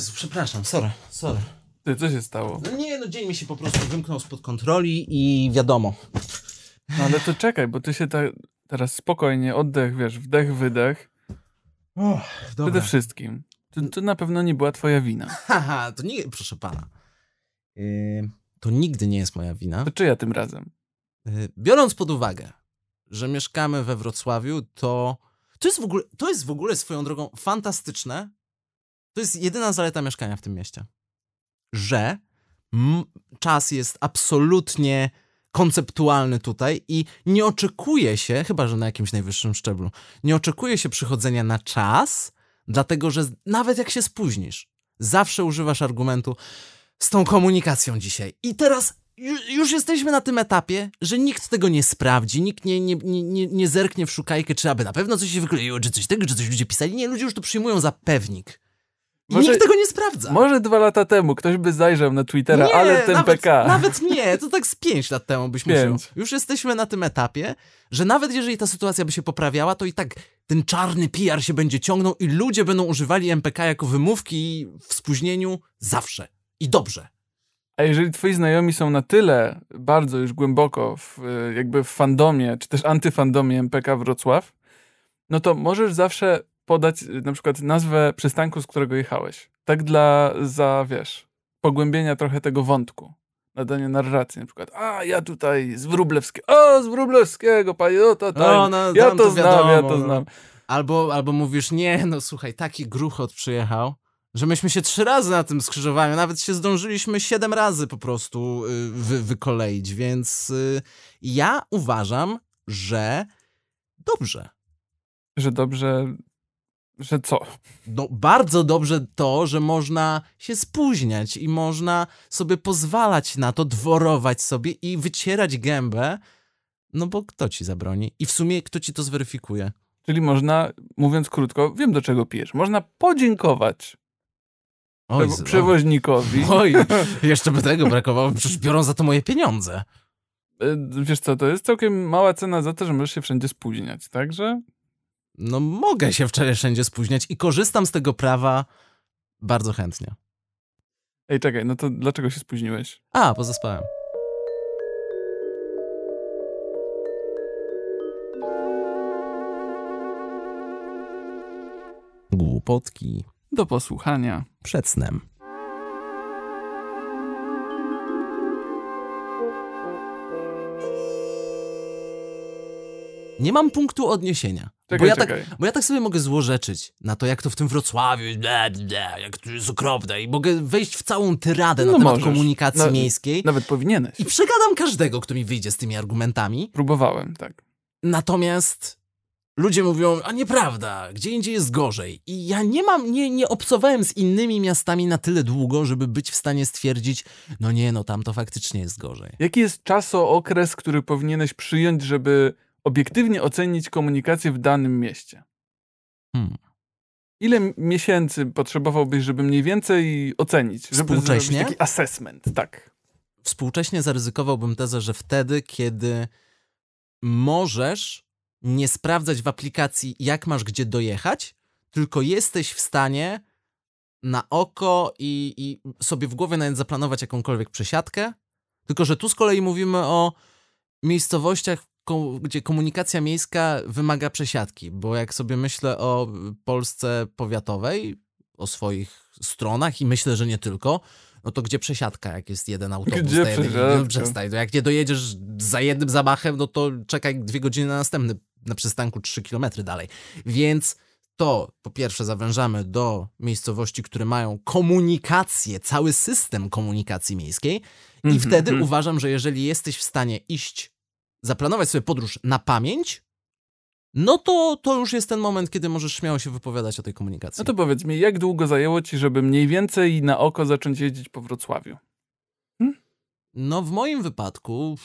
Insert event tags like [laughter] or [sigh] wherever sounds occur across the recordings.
Jezu, przepraszam, sorry, sorry. Ty, co się stało? No nie, no dzień mi się po prostu wymknął spod kontroli i wiadomo. No ale to czekaj, bo ty się ta, teraz spokojnie, oddech, wiesz, wdech, wydech. Oh, Przede wszystkim. To, to na pewno nie była twoja wina. [laughs] Haha, to nie, proszę pana. Yy, to nigdy nie jest moja wina. To czyja tym razem? Yy, biorąc pod uwagę, że mieszkamy we Wrocławiu, to to jest w ogóle, to jest w ogóle swoją drogą fantastyczne. To jest jedyna zaleta mieszkania w tym mieście. Że czas jest absolutnie konceptualny tutaj i nie oczekuje się, chyba że na jakimś najwyższym szczeblu, nie oczekuje się przychodzenia na czas, dlatego że nawet jak się spóźnisz, zawsze używasz argumentu z tą komunikacją dzisiaj. I teraz ju- już jesteśmy na tym etapie, że nikt tego nie sprawdzi, nikt nie, nie, nie, nie zerknie w szukajkę, czy aby na pewno coś się wykleiło, czy coś tego, czy coś ludzie pisali. Nie, ludzie już to przyjmują za pewnik. Może- nikt tego nie sprawdza. Może dwa lata temu ktoś by zajrzał na Twittera, Nie, ale ten nawet, PK. Nawet nie, to tak z pięć lat temu byś musiał. Pięć. Już jesteśmy na tym etapie, że nawet jeżeli ta sytuacja by się poprawiała, to i tak ten czarny PR się będzie ciągnął i ludzie będą używali MPK jako wymówki w spóźnieniu zawsze. I dobrze. A jeżeli twoi znajomi są na tyle bardzo już głęboko w, jakby w fandomie, czy też antyfandomie MPK Wrocław, no to możesz zawsze podać y, na przykład nazwę przystanku, z którego jechałeś. Tak dla, za, wiesz, pogłębienia trochę tego wątku. Nadanie narracji, na przykład, a ja tutaj z Wróblewskiego, o z Wróblewskiego, panie, o to tak, O, no, ja tam to, to znam, wiadomo, ja to no. znam. Albo, albo mówisz, nie, no słuchaj, taki gruchot przyjechał, że myśmy się trzy razy na tym skrzyżowaniu, nawet się zdążyliśmy siedem razy po prostu y, wy, wykoleić, więc y, ja uważam, że dobrze. Że dobrze, że co? No, bardzo dobrze to, że można się spóźniać i można sobie pozwalać na to, dworować sobie i wycierać gębę, no bo kto ci zabroni? I w sumie kto ci to zweryfikuje? Czyli można, mówiąc krótko, wiem do czego pijesz, można podziękować Oj, przewoźnikowi. Oj, [laughs] jeszcze by tego brakowało, przecież biorą za to moje pieniądze. E, Wiesz co, to jest całkiem mała cena za to, że możesz się wszędzie spóźniać, także No mogę się wczoraj wszędzie spóźniać i korzystam z tego prawa bardzo chętnie. Ej, czekaj, no to dlaczego się spóźniłeś? A, pozaspałem. Głupotki Do posłuchania. przed snem. Nie mam punktu odniesienia. Czekaj, bo, ja tak, bo ja tak sobie mogę złorzeczyć na to, jak to w tym Wrocławiu, ble, ble, jak to jest okropne i mogę wejść w całą tyradę na No temat możesz. komunikacji No, miejskiej Nawet powinieneś. i przegadam każdego, kto mi wyjdzie z tymi argumentami. Próbowałem, tak. Natomiast ludzie mówią, a nieprawda, gdzie indziej jest gorzej. I ja nie mam, nie, nie obcowałem z innymi miastami na tyle długo, żeby być w stanie stwierdzić, no nie, no tam to faktycznie jest gorzej. Jaki jest czasookres, który powinieneś przyjąć, żeby obiektywnie ocenić komunikację w danym mieście? Hmm. Ile miesięcy potrzebowałbyś, żeby mniej więcej ocenić? Żeby Współcześnie? zrobić taki assessment, tak. Współcześnie zaryzykowałbym tezę, że wtedy, kiedy możesz nie sprawdzać w aplikacji, jak masz gdzie dojechać, tylko jesteś w stanie na oko i, i sobie w głowie nawet zaplanować jakąkolwiek przesiadkę. Tylko, że tu z kolei mówimy o miejscowościach, gdzie komunikacja miejska wymaga przesiadki, bo jak sobie myślę o Polsce powiatowej, o swoich stronach i myślę, że nie tylko, no to gdzie przesiadka, jak jest jeden autobus Gdzie na jednej? No przestań, jak nie dojedziesz za jednym zamachem, no to czekaj dwie godziny na następny, na przystanku trzy kilometry dalej. Więc to po pierwsze zawężamy do miejscowości, które mają komunikację, cały system komunikacji miejskiej i Mhm, wtedy mhm. uważam, że jeżeli jesteś w stanie iść, zaplanować sobie podróż na pamięć, no to to już jest ten moment, kiedy możesz śmiało się wypowiadać o tej komunikacji. No to powiedz mi, jak długo zajęło ci, żeby mniej więcej na oko zacząć jeździć po Wrocławiu? No w moim wypadku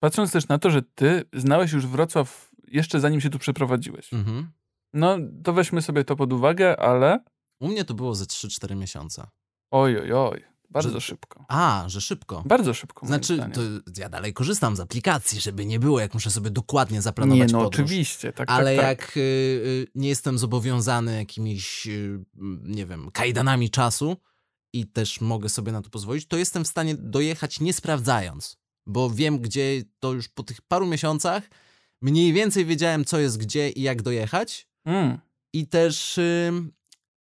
Patrząc też na to, że ty znałeś już Wrocław jeszcze zanim się tu przeprowadziłeś. mhm. No, to weźmy sobie to pod uwagę, ale u mnie to było ze 3-4 miesiące. oj, oj, oj. Bardzo Że- szybko. A, że szybko. Bardzo szybko. Znaczy, to ja dalej korzystam z aplikacji, żeby nie było, jak muszę sobie dokładnie Nie, zaplanować no podróż. oczywiście, tak, Ale tak, tak. jak y, y, nie jestem zobowiązany jakimiś, y, nie wiem, kajdanami czasu i też mogę sobie na to pozwolić, to jestem w stanie dojechać nie sprawdzając, bo wiem, gdzie to już po tych paru miesiącach mniej więcej wiedziałem, co jest gdzie i jak dojechać. Mm. I też y,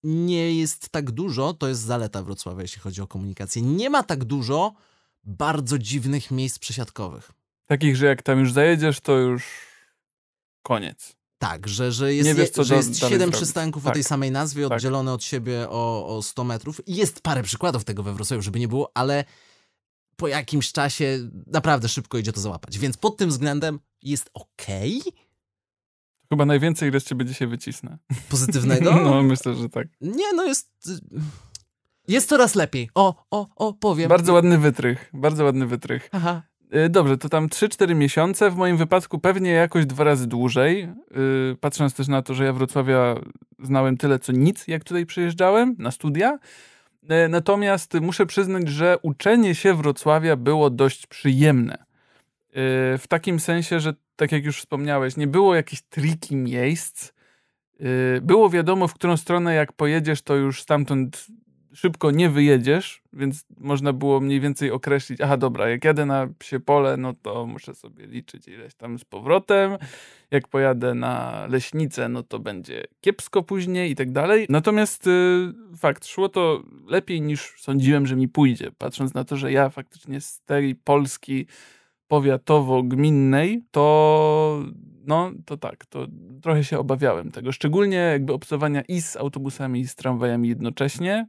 nie jest tak dużo, to jest zaleta Wrocławia, jeśli chodzi o komunikację. Nie ma tak dużo bardzo dziwnych miejsc przesiadkowych. Takich, że jak tam już zajedziesz, to już koniec. Tak, że, że jest, Nie wiesz, co że jest siedem przystanków o Tak. tej samej nazwie, Tak. oddzielone od siebie o, o 100 metrów. I jest parę przykładów tego we Wrocławiu, żeby nie było, ale po jakimś czasie naprawdę szybko idzie to załapać. Więc pod tym względem jest okej. Chyba najwięcej, ile z ciebie dzisiaj wycisnę. Pozytywnego? [laughs] No, myślę, że tak. Nie, no jest... Jest coraz lepiej. O, o, o, powiem. Bardzo ładny wytrych, bardzo ładny wytrych. Aha. Y, Dobrze, to tam 3-4 miesiące, w moim wypadku pewnie jakoś dwa razy dłużej. Y, Patrząc też na to, że ja Wrocławia znałem tyle co nic, jak tutaj przyjeżdżałem na studia. Y, Natomiast muszę przyznać, że uczenie się Wrocławia było dość przyjemne. W takim sensie, że tak jak już wspomniałeś, nie było jakichś triki miejsc. Y, Było wiadomo, w którą stronę jak pojedziesz, to już stamtąd szybko nie wyjedziesz, więc można było mniej więcej określić, aha dobra, jak jadę na psie pole, no to muszę sobie liczyć ileś tam z powrotem, jak pojadę na leśnicę, no to będzie kiepsko później i tak dalej. Natomiast y, fakt, szło to lepiej niż sądziłem, że mi pójdzie, patrząc na to, że ja faktycznie z tej Polski powiatowo-gminnej, to no, to tak, to trochę się obawiałem tego. Szczególnie jakby obcowania i z autobusami, i z tramwajami jednocześnie.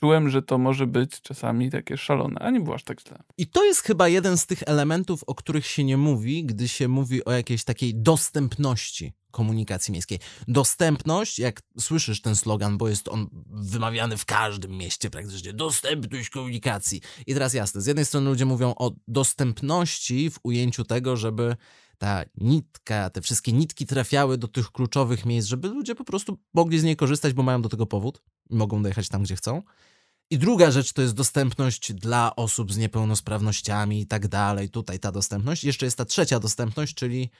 Czułem, że to może być czasami takie szalone, a nie było aż tak źle. I to jest chyba jeden z tych elementów, o których się nie mówi, gdy się mówi o jakiejś takiej dostępności komunikacji miejskiej. Dostępność, jak słyszysz ten slogan, bo jest on wymawiany w każdym mieście praktycznie, dostępność komunikacji. I teraz jasne, z jednej strony ludzie mówią o dostępności w ujęciu tego, żeby ta nitka, te wszystkie nitki trafiały do tych kluczowych miejsc, żeby ludzie po prostu mogli z niej korzystać, bo mają do tego powód mogą dojechać tam, gdzie chcą. I druga rzecz to jest dostępność dla osób z niepełnosprawnościami i tak dalej. Tutaj ta dostępność. Jeszcze jest ta trzecia dostępność, czyli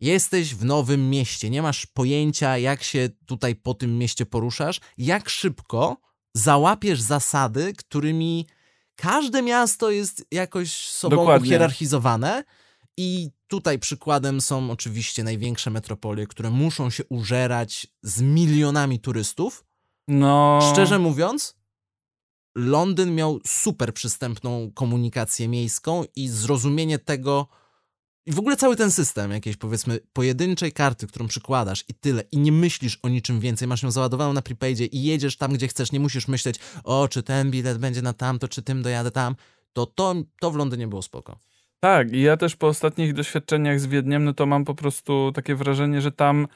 jesteś w nowym mieście, nie masz pojęcia, jak się tutaj po tym mieście poruszasz, jak szybko załapiesz zasady, którymi każde miasto jest jakoś sobą Dokładnie. uhierarchizowane. I tutaj przykładem są oczywiście największe metropolie, które muszą się użerać z milionami turystów. No. Szczerze mówiąc, Londyn miał super przystępną komunikację miejską i zrozumienie tego, i w ogóle cały ten system jakiejś powiedzmy pojedynczej karty, którą przykładasz i tyle, i nie myślisz o niczym więcej, masz ją załadowaną na prepaidzie i jedziesz tam, gdzie chcesz, nie musisz myśleć, o, czy ten bilet będzie na tamto, czy tym dojadę tam, to to, to w Londynie było spoko. Tak, i ja też po ostatnich doświadczeniach z Wiedniem, no to mam po prostu takie wrażenie, że tam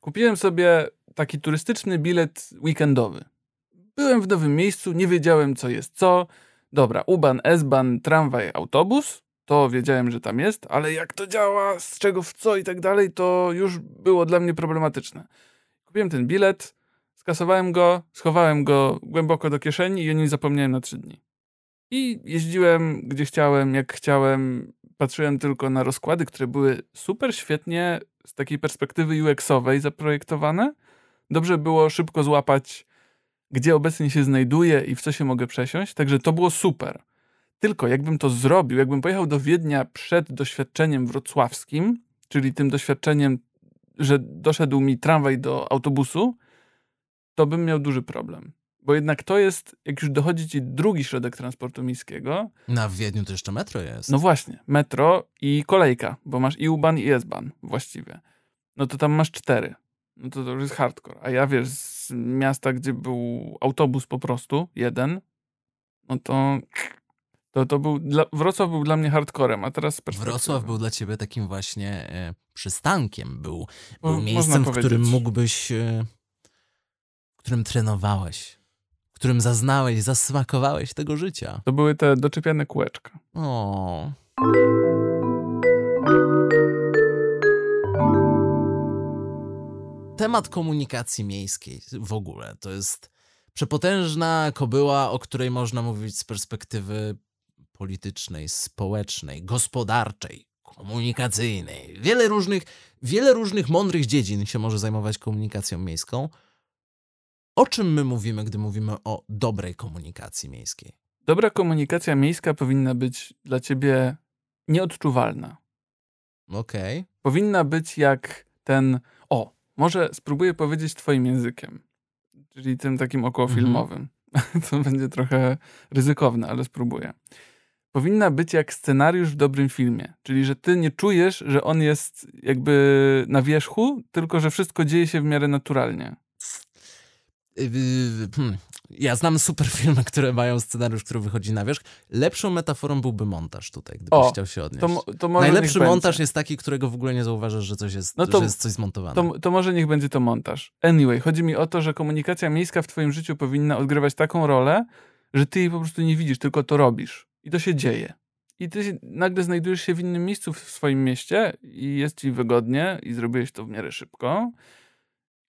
kupiłem sobie taki turystyczny bilet weekendowy. Byłem w nowym miejscu, nie wiedziałem co jest co. Dobra, U-Bahn, S-Bahn, tramwaj, autobus, to wiedziałem, że tam jest, ale jak to działa, z czego w co i tak dalej, to już było dla mnie problematyczne. Kupiłem ten bilet, skasowałem go, schowałem go głęboko do kieszeni i o nim zapomniałem na trzy dni. I jeździłem gdzie chciałem, jak chciałem. Patrzyłem tylko na rozkłady, które były super świetnie z takiej perspektywy UX-owej zaprojektowane. Dobrze było szybko złapać, gdzie obecnie się znajduję i w co się mogę przesiąść. Także to było super. Tylko jakbym to zrobił, jakbym pojechał do Wiednia przed doświadczeniem wrocławskim, czyli tym doświadczeniem, że doszedł mi tramwaj do autobusu, to bym miał duży problem. Bo jednak to jest, jak już dochodzi ci drugi środek transportu miejskiego, Na Wiedniu to jeszcze metro jest. no właśnie, metro i kolejka, bo masz i U-Bahn i S-Bahn właściwie. No to tam masz cztery. No to to już jest hardcore. A ja wiesz, z miasta, gdzie był autobus po prostu, jeden, no to to, to był, dla, Wrocław był dla mnie hardcorem, a teraz Wrocław był dla ciebie takim właśnie e, przystankiem, był, był można miejscem, w którym mógłbyś, e, w którym trenowałeś, którym zaznałeś, zasmakowałeś tego życia. To były te doczepiane kółeczka. O. Temat komunikacji miejskiej w ogóle to jest Przepotężna kobyła, o której można mówić z perspektywy politycznej, społecznej, gospodarczej, komunikacyjnej. Wiele różnych, wiele różnych mądrych dziedzin się może zajmować komunikacją miejską. O czym my mówimy, gdy mówimy o dobrej komunikacji miejskiej? Dobra komunikacja miejska powinna być dla ciebie nieodczuwalna. Okej. Okay. Powinna być jak ten. O, może spróbuję powiedzieć Twoim językiem, czyli tym takim okołofilmowym. Mhm. [laughs] To będzie trochę ryzykowne, ale spróbuję. Powinna być jak scenariusz w dobrym filmie, czyli że ty nie czujesz, że on jest jakby na wierzchu, tylko że wszystko dzieje się w miarę naturalnie. Yy, hmm. Ja znam super [laughs] filmy, które mają scenariusz, który wychodzi na wierzch. Lepszą metaforą byłby montaż tutaj, gdybyś o, chciał się odnieść. To, to Najlepszy montaż będzie. jest taki, którego w ogóle nie zauważasz, że coś jest, no to, że jest coś zmontowane. To, to może niech będzie to montaż. Anyway, chodzi mi o to, że komunikacja miejska w twoim życiu powinna odgrywać taką rolę, że ty jej po prostu nie widzisz, tylko to robisz. I to się dzieje. I ty nagle znajdujesz się w innym miejscu w swoim mieście i jest ci wygodnie i zrobiłeś to w miarę szybko.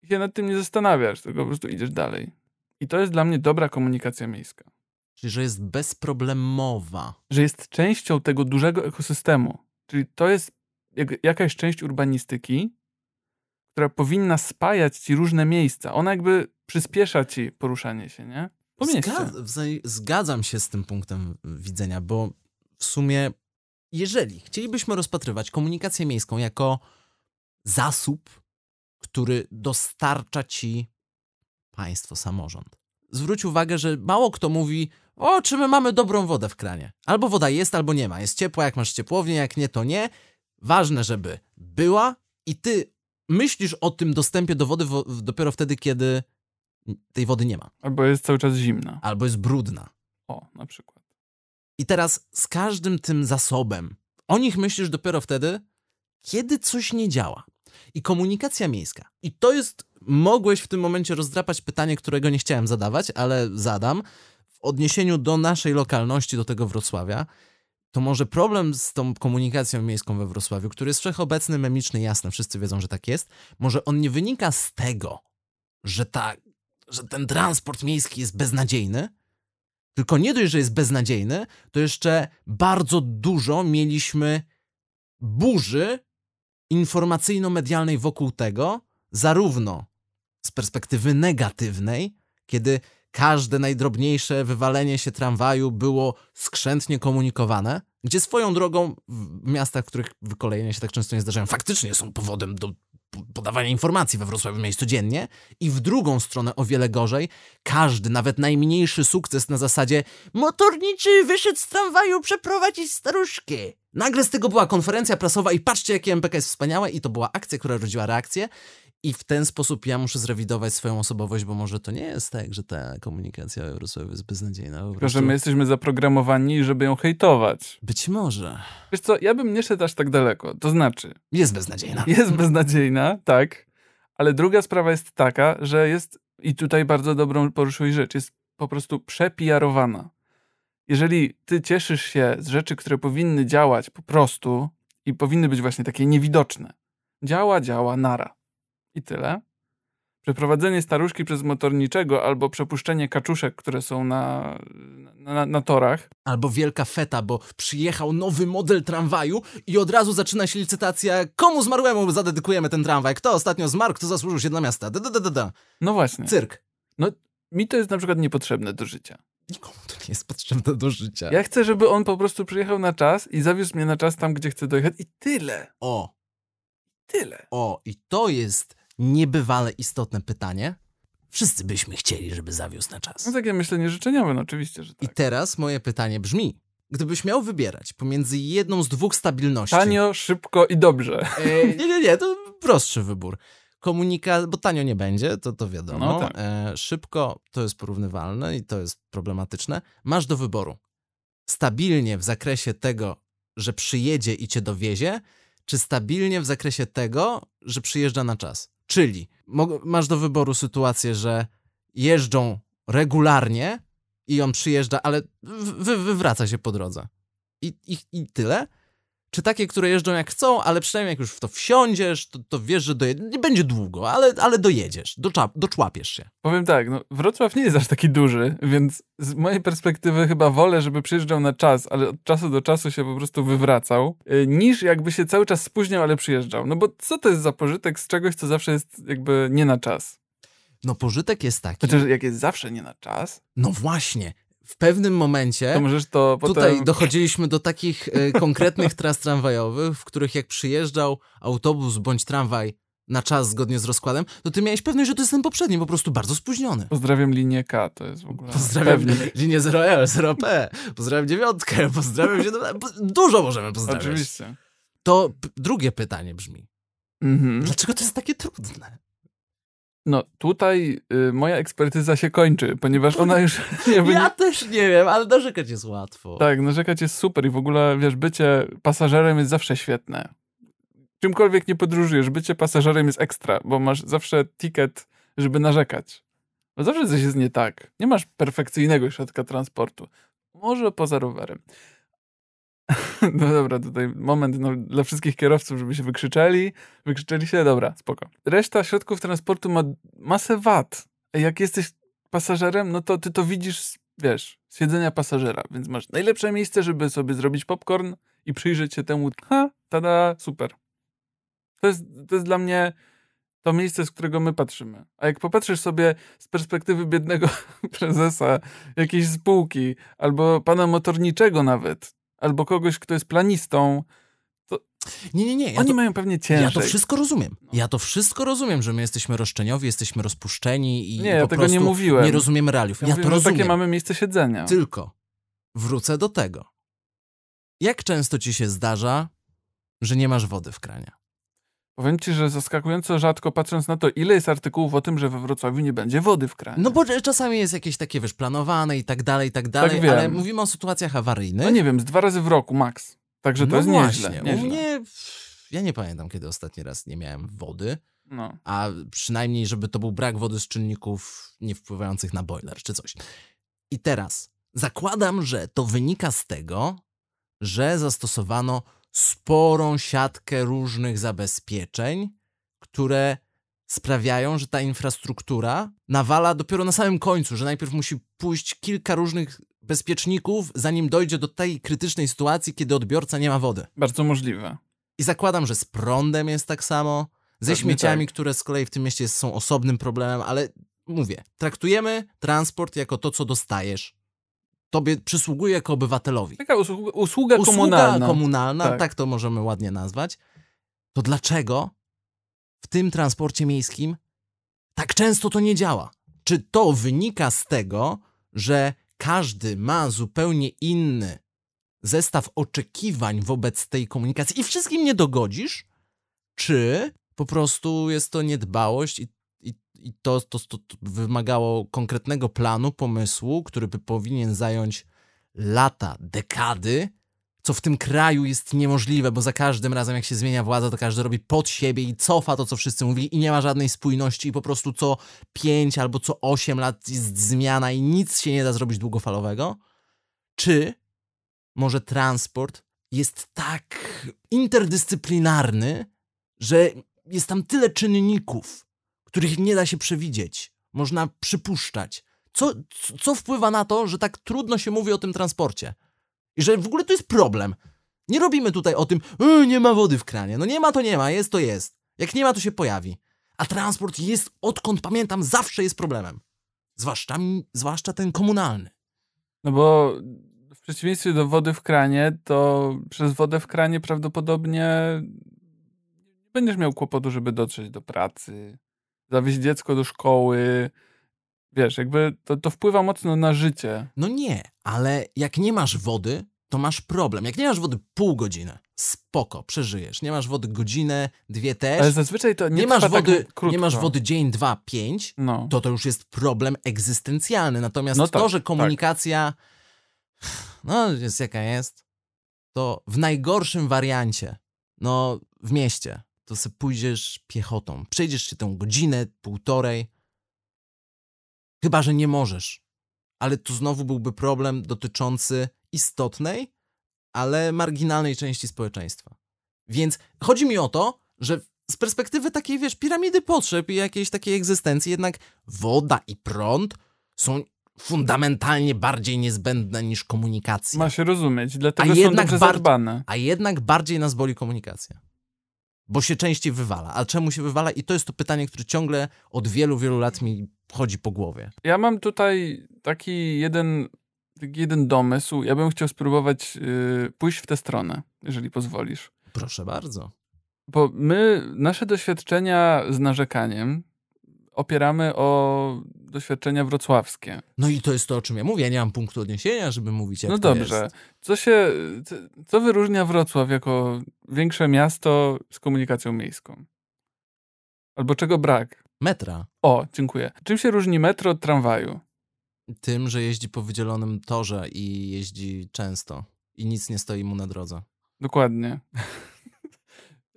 I się nad tym nie zastanawiasz, tylko po prostu idziesz dalej. I to jest dla mnie dobra komunikacja miejska. Czyli, że jest bezproblemowa. Że jest częścią tego dużego ekosystemu. Czyli to jest jak, jakaś część urbanistyki, która powinna spajać ci różne miejsca. Ona jakby przyspiesza ci poruszanie się, nie? Po mieście. zgadzam się z tym punktem widzenia, bo w sumie, jeżeli chcielibyśmy rozpatrywać komunikację miejską jako zasób, który dostarcza ci państwo, samorząd. Zwróć uwagę, że mało kto mówi, o, czy my mamy dobrą wodę w kranie. Albo woda jest, albo nie ma. Jest ciepła, jak masz ciepłownię, jak nie, to nie. Ważne, żeby była i ty myślisz o tym dostępie do wody dopiero wtedy, kiedy tej wody nie ma. Albo jest cały czas zimna. Albo jest brudna. O, na przykład. I teraz z każdym tym zasobem o nich myślisz dopiero wtedy, kiedy coś nie działa. I komunikacja miejska. I to jest, mogłeś w tym momencie rozdrapać pytanie, którego nie chciałem zadawać, ale zadam. W odniesieniu do naszej lokalności, do tego Wrocławia, to może problem z tą komunikacją miejską we Wrocławiu, który jest wszechobecny, memiczny, jasny, wszyscy wiedzą, że tak jest, może on nie wynika z tego, że, ta, że ten transport miejski jest beznadziejny, tylko nie dość, że jest beznadziejny, to jeszcze bardzo dużo mieliśmy burzy informacyjno-medialnej wokół tego, zarówno z perspektywy negatywnej, kiedy każde najdrobniejsze wywalenie się tramwaju było skrzętnie komunikowane, gdzie swoją drogą w miastach, w których wykolejenia się tak często nie zdarzają, faktycznie są powodem do podawania informacji we Wrocławiu miejscu codziennie i w drugą stronę o wiele gorzej, każdy, nawet najmniejszy sukces na zasadzie motorniczy wyszedł z tramwaju przeprowadzić staruszkę. Nagle z tego była konferencja prasowa i patrzcie jakie MPK jest wspaniałe i to była akcja, która rodziła reakcję i w ten sposób ja muszę zrewidować swoją osobowość, bo może to nie jest tak, że ta komunikacja w Wrocławiu jest beznadziejna. Tylko, że my jesteśmy zaprogramowani, żeby ją hejtować. Być może. Wiesz co, ja bym nie szedł aż tak daleko. To znaczy... Jest beznadziejna. Jest beznadziejna, tak. Ale druga sprawa jest taka, że jest, i tutaj bardzo dobrą poruszyłeś rzecz, jest po prostu przepijarowana. Jeżeli ty cieszysz się z rzeczy, które powinny działać po prostu i powinny być właśnie takie niewidoczne, działa, działa, nara i tyle. Przeprowadzenie staruszki przez motorniczego albo przepuszczenie kaczuszek, które są na, na, na, torach. Albo wielka feta, bo przyjechał nowy model tramwaju i od razu zaczyna się licytacja, komu zmarłemu zadedykujemy ten tramwaj, kto ostatnio zmarł, kto zasłużył się dla miasta. Da, da, da, da. No właśnie. Cyrk. No, mi to jest na przykład niepotrzebne do życia. Nikomu to nie jest potrzebne do życia. Ja chcę, żeby on po prostu przyjechał na czas i zawiózł mnie na czas tam, gdzie chcę dojechać i tyle. O. Tyle. O, i to jest niebywale istotne pytanie. Wszyscy byśmy chcieli, żeby zawiózł na czas. No takie myślenie życzeniowe, no oczywiście, że tak. I teraz moje pytanie brzmi. Gdybyś miał wybierać pomiędzy jedną z dwóch stabilności... Tanio, szybko i dobrze. E, nie, nie, nie, to prostszy wybór. Komunikat, bo tanio nie będzie, to, to wiadomo. No tak. e, szybko to jest porównywalne i to jest problematyczne. Masz do wyboru. Stabilnie w zakresie tego, że przyjedzie i cię dowiezie, czy stabilnie w zakresie tego, że przyjeżdża na czas. Czyli masz do wyboru sytuację, że jeżdżą regularnie i on przyjeżdża, ale wy wywraca się po drodze. I, i, I tyle. Czy takie, które jeżdżą jak chcą, ale przynajmniej jak już w to wsiądziesz, to, to wiesz, że dojedziesz. Nie będzie długo, ale, ale dojedziesz, doczap, doczłapiesz się. Powiem tak, no, Wrocław nie jest aż taki duży, więc z mojej perspektywy chyba wolę, żeby przyjeżdżał na czas, ale od czasu do czasu się po prostu wywracał, yy, niż jakby się cały czas spóźniał, ale przyjeżdżał. No bo co to jest za pożytek z czegoś, co zawsze jest jakby nie na czas? No pożytek jest taki. Znaczy, jak jest zawsze nie na czas. No właśnie. W pewnym momencie. To potem... Tutaj dochodziliśmy do takich y, [laughs] konkretnych tras tramwajowych, w których jak przyjeżdżał autobus bądź tramwaj na czas zgodnie z rozkładem, to ty miałeś pewność, że to jest ten poprzedni, po prostu bardzo spóźniony. Pozdrawiam linię K, to jest w ogóle. Pozdrawiam pewnie. linię 0L, 0P, pozdrawiam dziewiątkę, [laughs] pozdrawiam się. Dużo możemy pozdrawiać. Oczywiście. To drugie pytanie brzmi. Mhm. Dlaczego to jest takie trudne? No tutaj y, moja ekspertyza się kończy, ponieważ ona już... [laughs] Jakby ja nie... też nie wiem, ale narzekać jest łatwo. Tak, narzekać jest super i w ogóle, wiesz, bycie pasażerem jest zawsze świetne. Czymkolwiek nie podróżujesz, bycie pasażerem jest ekstra, bo masz zawsze ticket, żeby narzekać. Bo zawsze coś jest nie tak. Nie masz perfekcyjnego środka transportu. Może poza rowerem. [laughs] No dobra, tutaj moment no, dla wszystkich kierowców, żeby się wykrzyczeli. Wykrzyczeli się, dobra, spoko. Reszta środków transportu ma masę wad. Jak jesteś pasażerem, no to ty to widzisz, wiesz, z siedzenia pasażera, więc masz najlepsze miejsce, żeby sobie zrobić popcorn i przyjrzeć się temu, ha, tada, super. To jest, to jest dla mnie to miejsce, z którego my patrzymy. A jak popatrzysz sobie z perspektywy biednego [laughs] prezesa jakiejś spółki albo pana motorniczego nawet, albo kogoś, kto jest planistą, to nie, nie, nie. Ja Oni to, mają pewnie ciężej. Ja to wszystko rozumiem. No. Ja to wszystko rozumiem, że my jesteśmy roszczeniowi, jesteśmy rozpuszczeni i Nie, ja tego nie mówiłem. Nie rozumiemy realiów. Ja, ja mówię, to rozumiem. takie mamy miejsce siedzenia. Tylko wrócę do tego. Jak często ci się zdarza, że nie masz wody w kranie? Powiem ci, że zaskakująco rzadko patrząc na to, ile jest artykułów o tym, że we Wrocławiu nie będzie wody w kranie. No bo czasami jest jakieś takie, wiesz, planowane i tak dalej, i tak dalej, tak ale mówimy o sytuacjach awaryjnych. No nie wiem, z dwa razy w roku max. Także to no jest właśnie. nieźle. nieźle. U mnie, ja nie pamiętam, kiedy ostatni raz nie miałem wody. No. A przynajmniej, żeby to był brak wody z czynników nie wpływających na boiler czy coś. I teraz zakładam, że to wynika z tego, że zastosowano sporą siatkę różnych zabezpieczeń, które sprawiają, że ta infrastruktura nawala dopiero na samym końcu, że najpierw musi pójść kilka różnych bezpieczników, zanim dojdzie do tej krytycznej sytuacji, kiedy odbiorca nie ma wody. Bardzo możliwe. I zakładam, że z prądem jest tak samo, ze Pewnie śmieciami, tak. które z kolei w tym mieście są osobnym problemem, ale mówię, traktujemy transport jako to, co dostajesz tobie przysługuje jako obywatelowi. Taka usługa, usługa komunalna. Usługa komunalna, tak. tak to możemy ładnie nazwać. To dlaczego w tym transporcie miejskim tak często to nie działa? Czy to wynika z tego, że każdy ma zupełnie inny zestaw oczekiwań wobec tej komunikacji i wszystkim nie dogodzisz? Czy po prostu jest to niedbałość i i to, to, to, wymagało konkretnego planu, pomysłu, który by powinien zająć lata, dekady, co w tym kraju jest niemożliwe, bo za każdym razem, jak się zmienia władza, to każdy robi pod siebie i cofa to, co wszyscy mówili, i nie ma żadnej spójności, i po prostu co 5 albo co 8 lat jest zmiana i nic się nie da zrobić długofalowego. Czy może transport jest tak interdyscyplinarny, że jest tam tyle czynników, których nie da się przewidzieć, można przypuszczać. Co, co wpływa na to, że tak trudno się mówi o tym transporcie? I że w ogóle to jest problem. Nie robimy tutaj o tym, e, nie ma wody w kranie. No nie ma, to nie ma, jest, to jest. Jak nie ma, to się pojawi. A transport jest, odkąd pamiętam, zawsze jest problemem. Zwłaszcza, zwłaszcza ten komunalny. No bo w przeciwieństwie do wody w kranie, to przez wodę w kranie prawdopodobnie nie będziesz miał kłopotu, żeby dotrzeć do pracy, zawieźć dziecko do szkoły. Wiesz, jakby to, to wpływa mocno na życie. No nie, ale jak nie masz wody, to masz problem. Jak nie masz wody pół godziny, spoko, przeżyjesz. Nie masz wody godzinę, dwie też. Ale zazwyczaj to nie, nie masz tak wody, tak Nie masz wody dzień, dwa, pięć, no. to to już jest problem egzystencjalny. Natomiast no tak, to, że komunikacja tak. no jest jaka jest, to w najgorszym wariancie, no w mieście, to sobie pójdziesz piechotą. Przejdziesz się tę godzinę, półtorej. Chyba, że nie możesz. Ale tu znowu byłby problem dotyczący istotnej, ale marginalnej części społeczeństwa. Więc chodzi mi o to, że z perspektywy takiej, wiesz, piramidy potrzeb i jakiejś takiej egzystencji, jednak woda i prąd są fundamentalnie bardziej niezbędne niż komunikacja. Ma się rozumieć, dlatego A są jednak dobrze zadbane. A jednak bardziej nas boli komunikacja. Bo się częściej wywala. A czemu się wywala? I to jest to pytanie, które ciągle od wielu, wielu lat mi chodzi po głowie. Ja mam tutaj taki jeden, taki jeden domysł. Ja bym chciał spróbować y, pójść w tę stronę, jeżeli pozwolisz. Proszę bardzo. Bo my, nasze doświadczenia z narzekaniem opieramy o doświadczenia wrocławskie. No i to jest to, o czym ja mówię. Ja nie mam punktu odniesienia, żeby mówić, jak no dobrze. Co się, co, co wyróżnia Wrocław jako większe miasto z komunikacją miejską? Albo czego brak? Metra. O, dziękuję. Czym się różni metro od tramwaju? Tym, że jeździ po wydzielonym torze i jeździ często. I nic nie stoi mu na drodze. Dokładnie.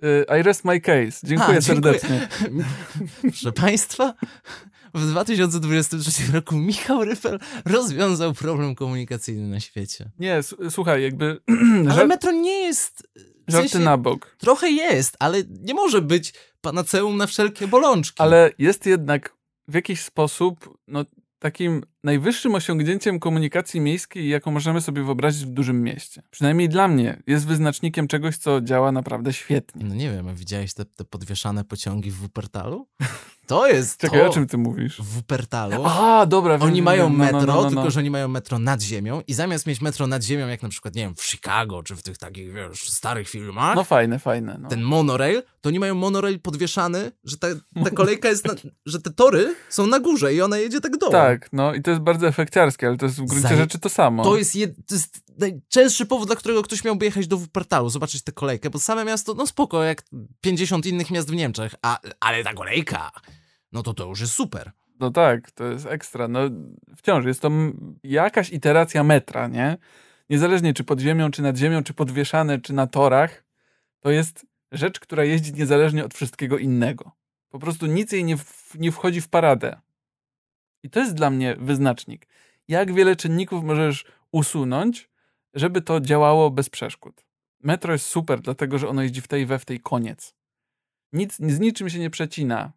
Y, I rest my case. Dziękuję A, dziękuję. serdecznie. [laughs] Proszę Państwa, w 2023 roku Michał Ryfel rozwiązał problem komunikacyjny na świecie. Nie, słuchaj, jakby [clears throat] Ale metro nie jest... W żarty sensie, na bok. Trochę jest, ale nie może być panaceum na wszelkie bolączki. Ale jest jednak w jakiś sposób no, takim najwyższym osiągnięciem komunikacji miejskiej, jaką możemy sobie wyobrazić w dużym mieście. Przynajmniej dla mnie jest wyznacznikiem czegoś, co działa naprawdę świetnie. No nie wiem, widziałeś te, te podwieszane pociągi w Wuppertalu? [laughs] To jest Czekaj, to. o czym ty mówisz? W Wuppertalu A, dobra. oni wiem, mają. No, no, metro, no, no, no. tylko że oni mają metro nad ziemią i zamiast mieć metro nad ziemią, jak na przykład, nie wiem, w Chicago, czy w tych takich, wiesz, starych filmach, No fajne, fajne. No. ten monorail, to oni mają monorail podwieszany, że ta, ta kolejka jest, na, [laughs] że te tory są na górze i ona jedzie tak dołem. Tak, no i to jest bardzo efekciarskie, ale to jest w gruncie Zaje- rzeczy to samo. To jest, jed, to jest najczęstszy powód, dla którego ktoś miałby jechać do Wuppertalu, zobaczyć tę kolejkę, bo same miasto, no spoko, jak 50 innych miast w Niemczech, a, ale ta kolejka, no to to już jest super. No tak, to jest ekstra. No wciąż jest to jakaś iteracja metra, nie? Niezależnie czy pod ziemią, czy nad ziemią, czy podwieszane, czy na torach, to jest rzecz, która jeździ niezależnie od wszystkiego innego. Po prostu nic jej nie, w, nie wchodzi w paradę. I to jest dla mnie wyznacznik. Jak wiele czynników możesz usunąć, żeby to działało bez przeszkód. Metro jest super, dlatego że ono jeździ w tej we w tej koniec. Nic, z niczym się nie przecina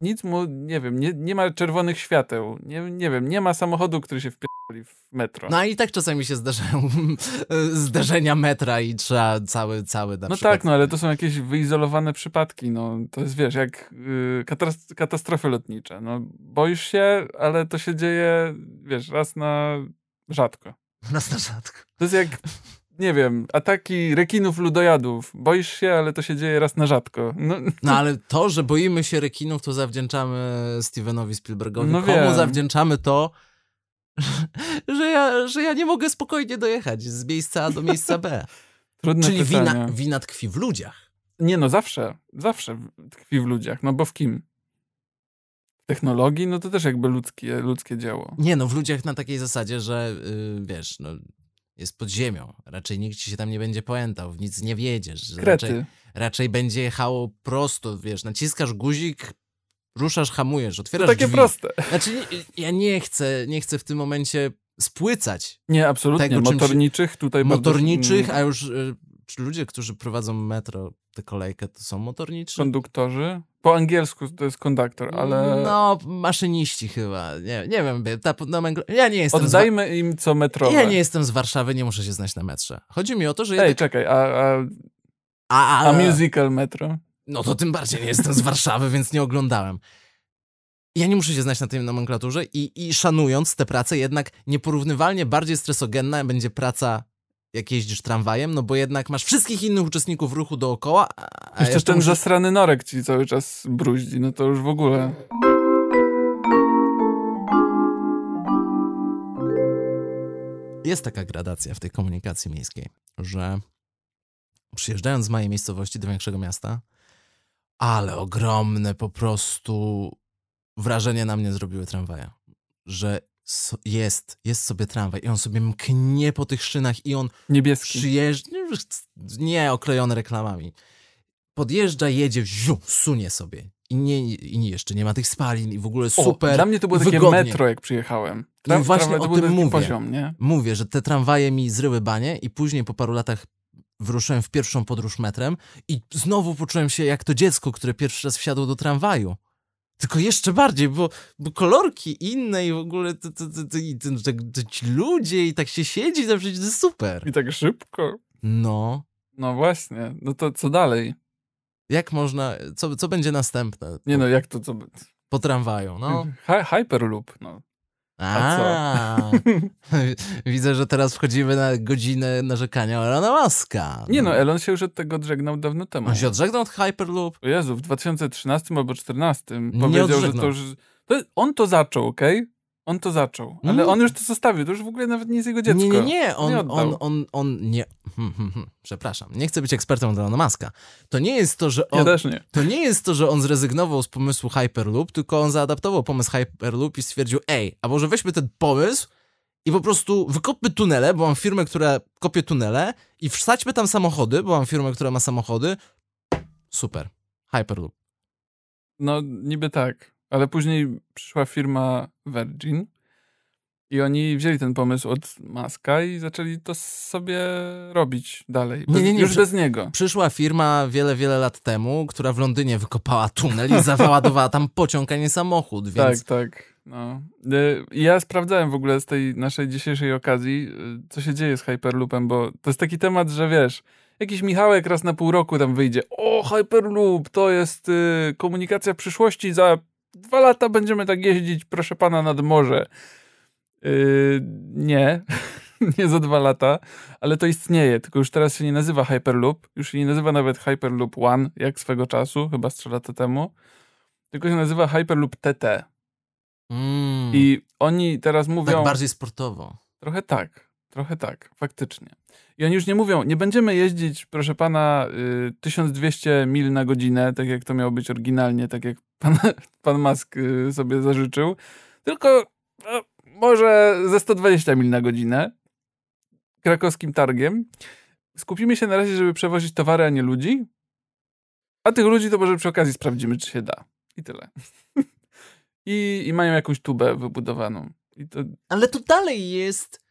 nic mu, nie wiem, nie, nie ma czerwonych świateł, nie, nie wiem, nie ma samochodu, który się wpierdoli w metro. No i tak czasami się zdarzają [laughs] zdarzenia metra i trzeba cały, cały na No przykład... tak, no ale to są jakieś wyizolowane przypadki, no to jest, wiesz, jak y, katas- katastrofy lotnicze, no boisz się, ale to się dzieje, wiesz, raz na rzadko. [laughs] Nas na rzadko. To jest jak, nie wiem, ataki rekinów ludojadów, boisz się, ale to się dzieje raz na rzadko. No, [laughs] No ale to, że boimy się rekinów, to zawdzięczamy Stevenowi Spielbergowi. No Komu wiem. zawdzięczamy to, [laughs] że ja, że ja nie mogę spokojnie dojechać z miejsca A do miejsca B. [laughs] trudne Czyli pytanie. wina, wina tkwi w ludziach. Nie no, zawsze, zawsze tkwi w ludziach, no bo w kim? W technologii? No to też jakby ludzkie, ludzkie dzieło. Nie no, w ludziach na takiej zasadzie, że yy, wiesz, no, jest pod ziemią. Raczej nikt ci się tam nie będzie pamiętał, w nic nie wiedziesz. że Raczej, Krety. raczej będzie jechało prosto, wiesz, naciskasz guzik, ruszasz, hamujesz, To otwierasz takie drzwi. proste. Znaczy, ja nie chcę, nie chcę w tym momencie spłycać Nie, absolutnie. Tego, czym się- Motorniczych tutaj motorniczych, a już y, ludzie, którzy prowadzą metro, tę kolejkę, to są motorniczy? Konduktorzy. Po angielsku to jest konduktor, ale No, maszyniści chyba. Nie, nie wiem, ta nomenkl- ja nie jestem oddajmy im co metrowe. Ja nie jestem z Warszawy, nie muszę się znać na metrze. Chodzi mi o to, że Ej, czekaj, a, a, a, a musical metro? No to tym bardziej nie jestem z Warszawy, [laughs] więc nie oglądałem. Ja nie muszę się znać na tej nomenklaturze i, i szanując tę pracę, jednak nieporównywalnie bardziej stresogenna będzie praca, jak jeździsz tramwajem, no bo jednak masz wszystkich innych uczestników ruchu dookoła, a, Jeszcze ten musisz- zasrany norek ci cały czas bruździ, no to już w ogóle. Jest taka gradacja w tej komunikacji miejskiej, że przyjeżdżając z mojej miejscowości do większego miasta, ale ogromne po prostu wrażenie na mnie zrobiły tramwaje. Że jest, jest sobie tramwaj i on sobie mknie po tych szynach i on Niebieski. przyjeżdża, nie oklejony reklamami. Podjeżdża, jedzie, ziu, sunie sobie. i, nie, i jeszcze nie ma tych spalin i w ogóle super O, dla mnie to było takie wygodnie. metro, jak przyjechałem. No właśnie o tym mówię. poziom, nie? Mówię, że te tramwaje mi zryły banie i później po paru latach wyruszyłem w pierwszą podróż metrem i znowu poczułem się jak to dziecko, które pierwszy raz wsiadło do tramwaju. Tylko jeszcze bardziej, bo, bo kolorki inne i w ogóle to, to, to, to, i to, to, to ci ludzie i tak się siedzi, to przecież to jest super. I tak szybko. No, No właśnie, no to co dalej? jak można, co, co będzie następne Nie no, jak to, co... po tramwaju, no. Hy- Hyperloop, no. A co? A, [laughs] widzę, że teraz wchodzimy na godzinę narzekania Elona Muska. Nie no, Elon się już od tego odżegnał dawno temu. On się odżegnał od Hyperloop? O Jezu, w 2013 albo 2014 Nie powiedział, że to już... To, on to zaczął, okej? On to zaczął, ale Nie. on już to zostawił, to już w ogóle nawet nie jest jego dziecko. Nie, nie, nie. On, Nie on, on, on nie. Hmm, hmm, hmm. Przepraszam. Nie chcę być ekspertem od Elona Muska. To nie jest to, że Ja on. też nie. To nie jest to, że on zrezygnował z pomysłu Hyperloop, tylko on zaadaptował pomysł Hyperloop i stwierdził, ej, a może weźmy ten pomysł i po prostu wykopmy tunele, bo mam firmę, która kopie tunele i wsadźmy tam samochody, bo mam firmę, która ma samochody. Super. Hyperloop. No, niby tak. Ale później przyszła firma Virgin i oni wzięli ten pomysł od Maska i zaczęli to sobie robić dalej. Bez, Nie, nie, nie, już bez niego. Przyszła firma wiele, wiele lat temu, która w Londynie wykopała tunel i załadowała tam pociąg, a nie samochód, więc... Tak, tak. No. Y, Ja sprawdzałem w ogóle z tej naszej dzisiejszej okazji, y, co się dzieje z Hyperloopem, bo to jest taki temat, że wiesz, jakiś Michałek raz na pół roku tam wyjdzie. O, Hyperloop, to jest y, komunikacja przyszłości, za dwa lata będziemy tak jeździć, proszę pana, nad morze. Y, nie, [laughs] nie za dwa lata, ale to istnieje, tylko już teraz się nie nazywa Hyperloop, już się nie nazywa nawet Hyperloop One, jak swego czasu, chyba z trzy lata temu, tylko się nazywa Hyperloop TT. Mm, I oni teraz mówią. tak bardziej sportowo. Trochę tak, trochę tak, faktycznie. I oni już nie mówią, nie będziemy jeździć, proszę pana, y, 1200 mil na godzinę, tak jak to miało być oryginalnie, tak jak pan, [laughs] pan Musk y, sobie zażyczył, tylko no, może ze 120 mil na godzinę krakowskim targiem. Skupimy się na razie, żeby przewozić towary, a nie ludzi. A tych ludzi to może przy okazji sprawdzimy, czy się da. I tyle. [laughs] I, I mają jakąś tubę wybudowaną. To, Ale to dalej jest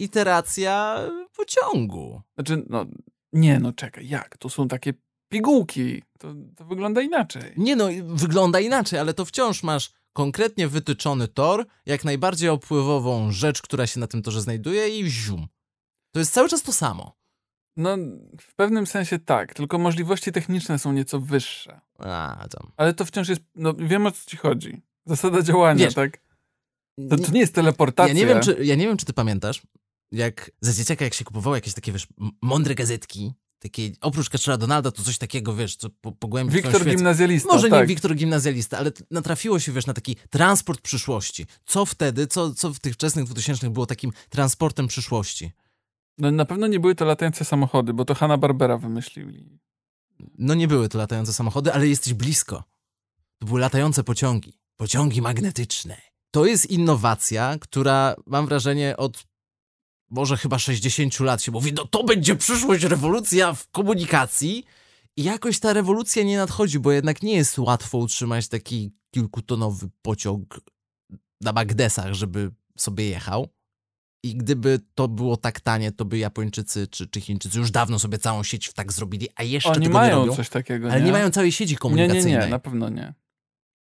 iteracja pociągu. Znaczy, no, nie, no czekaj, jak? To są takie pigułki. To, to wygląda inaczej. Nie no, wygląda inaczej, ale to wciąż masz konkretnie wytyczony tor, jak najbardziej opływową rzecz, która się na tym torze znajduje i zium. To jest cały czas to samo. No, w pewnym sensie tak, tylko możliwości techniczne są nieco wyższe. A, tam. Ale to wciąż jest, no wiem o co ci chodzi. Zasada działania, Wiesz, tak? To, to nie jest teleportacja. Ja nie, wiem, czy, ja nie wiem, czy ty pamiętasz, jak za dzieciaka, jak się kupowało jakieś takie, wiesz, mądre gazetki, takie, oprócz Kaczora Donalda, to coś takiego, wiesz, co po, pogłębi Wiktor gimnazjalista, Może tak. nie Wiktor gimnazjalista, ale natrafiło się, wiesz, na taki transport przyszłości. Co wtedy, co, co w tych wczesnych 2000 było takim transportem przyszłości? No na pewno nie były to latające samochody, bo to Hanna-Barbera wymyślili. No nie były to latające samochody, ale jesteś blisko. To były latające pociągi. Pociągi magnetyczne. To jest innowacja, która mam wrażenie od może chyba 60 lat się mówi, no to będzie przyszłość, rewolucja w komunikacji. I jakoś ta rewolucja nie nadchodzi, bo jednak nie jest łatwo utrzymać taki kilkutonowy pociąg na magnesach, żeby sobie jechał. I gdyby to było tak tanie, to by Japończycy czy, czy Chińczycy już dawno sobie całą sieć w tak zrobili, a jeszcze Oni tego nie mają robią. coś takiego, Ale nie mają całej sieci Nie, komunikacyjnej. nie, nie, na pewno nie.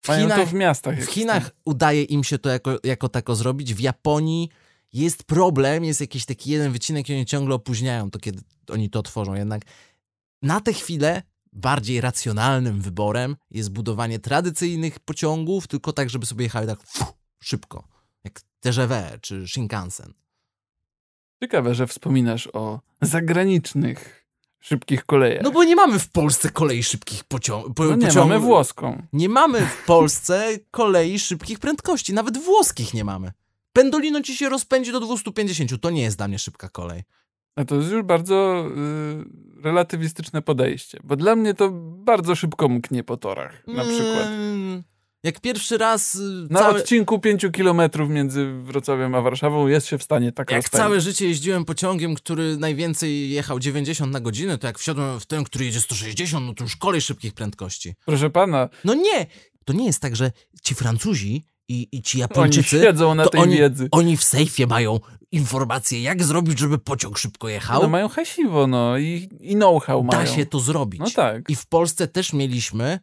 w Chinach, to w miastach. w Chinach jest. udaje im się to jako, jako tako zrobić. W Japonii jest problem, jest jakiś taki jeden wycinek i oni ciągle opóźniają to, kiedy oni to otworzą. Jednak na tę chwilę bardziej racjonalnym wyborem jest budowanie tradycyjnych pociągów, tylko tak, żeby sobie jechały tak szybko. Jak TGV czy Shinkansen. Ciekawe, że wspominasz o zagranicznych szybkich kolejach. No bo nie mamy w Polsce kolei szybkich pociągów. Po, No nie, pociągów. mamy włoską. Nie mamy w Polsce kolei szybkich prędkości, nawet włoskich nie mamy. Pendolino ci się rozpędzi do 250, to nie jest dla mnie szybka kolej. A to jest już bardzo y, relatywistyczne podejście, bo dla mnie to bardzo szybko mknie po torach, na przykład. Mm, Jak pierwszy raz y, Na całe, odcinku 5 kilometrów między Wrocławiem a Warszawą jest się w stanie tak jak rozpędzić. całe życie jeździłem pociągiem, który najwięcej jechał 90 na godzinę, to jak wsiadłem w ten, który jedzie 160, no to już kolej szybkich prędkości. Proszę pana, No nie! To nie jest tak, że ci Francuzi i, i ci oni Japończycy, siedzą na to tej oni, wiedzy. oni w sejfie mają informacje, jak zrobić, żeby pociąg szybko jechał. No mają hasiwo, no i, i know-how da mają. się to zrobić. No tak. I w Polsce też mieliśmy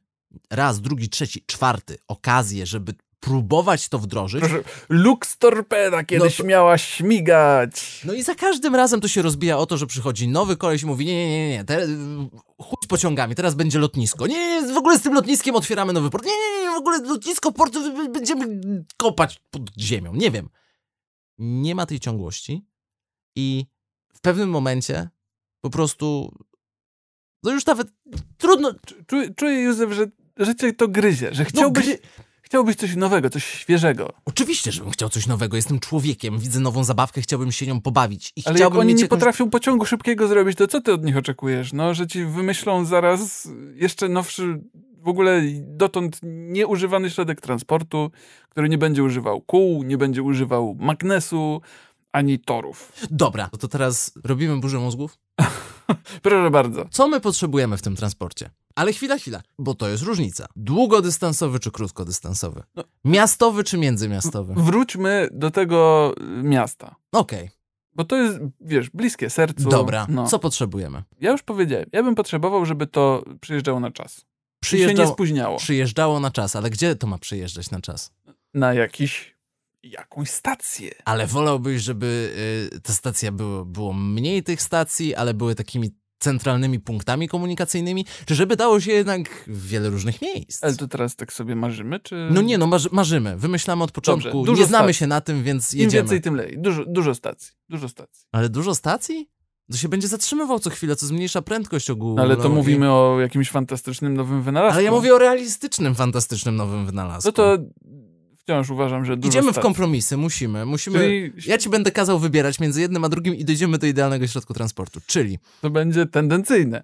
raz, drugi, trzeci, czwarty okazję, żeby próbować to wdrożyć. Proszę, Lux Torpeda kiedyś No to- miała śmigać. No i za każdym razem to się rozbija o to, że przychodzi nowy koleś i mówi, nie, nie, nie, nie, te, pociągami, teraz będzie lotnisko. Nie, nie, w ogóle z tym lotniskiem otwieramy nowy port. Nie, nie, nie, w ogóle lotnisko, portu będziemy kopać pod ziemią. Nie wiem. Nie ma tej ciągłości i w pewnym momencie po prostu no już nawet trudno... Czuję, czuję Józef, że, że cię to gryzie, że chciałbyś, No, gry- chciałbyś coś nowego, coś świeżego. Oczywiście, żebym chciał coś nowego. Jestem człowiekiem, widzę nową zabawkę, chciałbym się nią pobawić. I Ale jak oni nie jakąś... potrafią pociągu szybkiego zrobić, to co ty od nich oczekujesz? No, że ci wymyślą zaraz jeszcze nowszy, w ogóle dotąd nieużywany środek transportu, który nie będzie używał kół, nie będzie używał magnesu, ani torów. Dobra, to teraz robimy burzę mózgów? [laughs] Proszę bardzo. Co my potrzebujemy w tym transporcie? Ale chwila, chwila, bo to jest różnica. Długodystansowy czy krótkodystansowy? No. Miastowy czy międzymiastowy? Wróćmy do tego y, miasta. Okej, Bo to jest, wiesz, bliskie sercu. dobra. No. Co potrzebujemy? Ja już powiedziałem, ja bym potrzebował, żeby to przyjeżdżało na czas. I się nie Przyjeżdżało, spóźniało. przyjeżdżało na czas, ale gdzie to ma przyjeżdżać na czas? Na jakiś, jakąś stację. Ale wolałbyś, żeby y, ta stacja było, było mniej tych stacji, ale były takimi centralnymi punktami komunikacyjnymi, czy żeby dało się jednak w wiele różnych miejsc? Ale to teraz tak sobie marzymy, czy... No nie, no marzy, marzymy. Wymyślamy od początku. Dobrze, nie znamy stacji. się na tym, więc Im jedziemy. więcej, tym lepiej. Dużo, dużo stacji. Dużo stacji. Ale dużo stacji? To się będzie zatrzymywał co chwilę, co zmniejsza prędkość ogólną. Ale to i- mówimy o jakimś fantastycznym nowym wynalazku. Ale ja mówię o realistycznym, fantastycznym nowym wynalazku. No to wciąż uważam, że dużo Idziemy w kompromisy, musimy. musimy... Czyli Ja ci będę kazał wybierać między jednym a drugim i dojdziemy do idealnego środku transportu. Czyli, to będzie tendencyjne.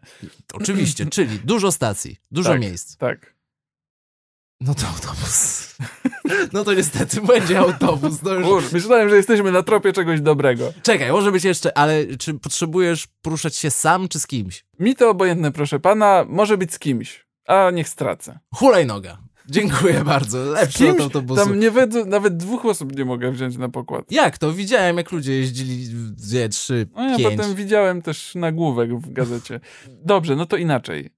oczywiście, czyli dużo stacji, dużo Tak. miejsc. Tak. No to autobus. No to niestety będzie autobus. No już... Kur, myślałem, że jesteśmy na tropie czegoś dobrego. Czekaj, może być jeszcze, ale czy potrzebujesz poruszać się sam czy z kimś? Mi to obojętne, proszę pana, może być z kimś. A niech stracę. Hulajnoga. Dziękuję bardzo. Lepszy od autobusu. tam nie wedzą, nawet dwóch osób nie mogę wziąć na pokład. Jak to? Widziałem, jak ludzie jeździli dwie, trzy, No ja pięć. potem widziałem też nagłówek w gazecie. Dobrze, no to inaczej.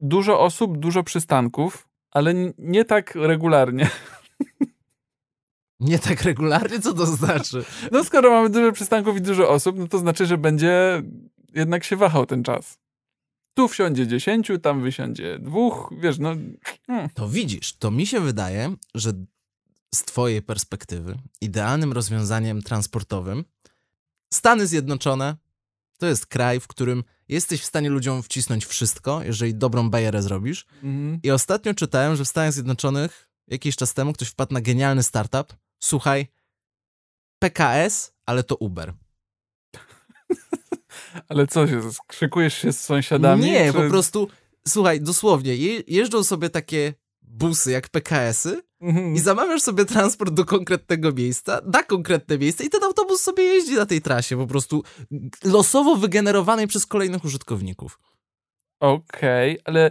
Dużo osób, dużo przystanków, ale nie tak regularnie. Nie tak regularnie? Co to znaczy? No skoro mamy dużo przystanków i dużo osób, no to znaczy, że będzie jednak się wahał ten czas. Tu wsiądzie dziesięciu, tam wysiądzie dwóch, wiesz, no... hmm. To widzisz, to mi się wydaje, że z twojej perspektywy idealnym rozwiązaniem transportowym Stany Zjednoczone to jest kraj, w którym jesteś w stanie ludziom wcisnąć wszystko, jeżeli dobrą bajerę zrobisz. Mhm. I ostatnio czytałem, że w Stanach Zjednoczonych jakiś czas temu ktoś wpadł na genialny startup. Słuchaj, PKS, ale to Uber. Ale co się, skrzykujesz się z sąsiadami? Nie, czy... po prostu, słuchaj, dosłownie, je, jeżdżą sobie takie busy jak PKS-y Mhm. i zamawiasz sobie transport do konkretnego miejsca, na konkretne miejsce i ten autobus sobie jeździ na tej trasie, po prostu losowo wygenerowanej przez kolejnych użytkowników. Okej, ale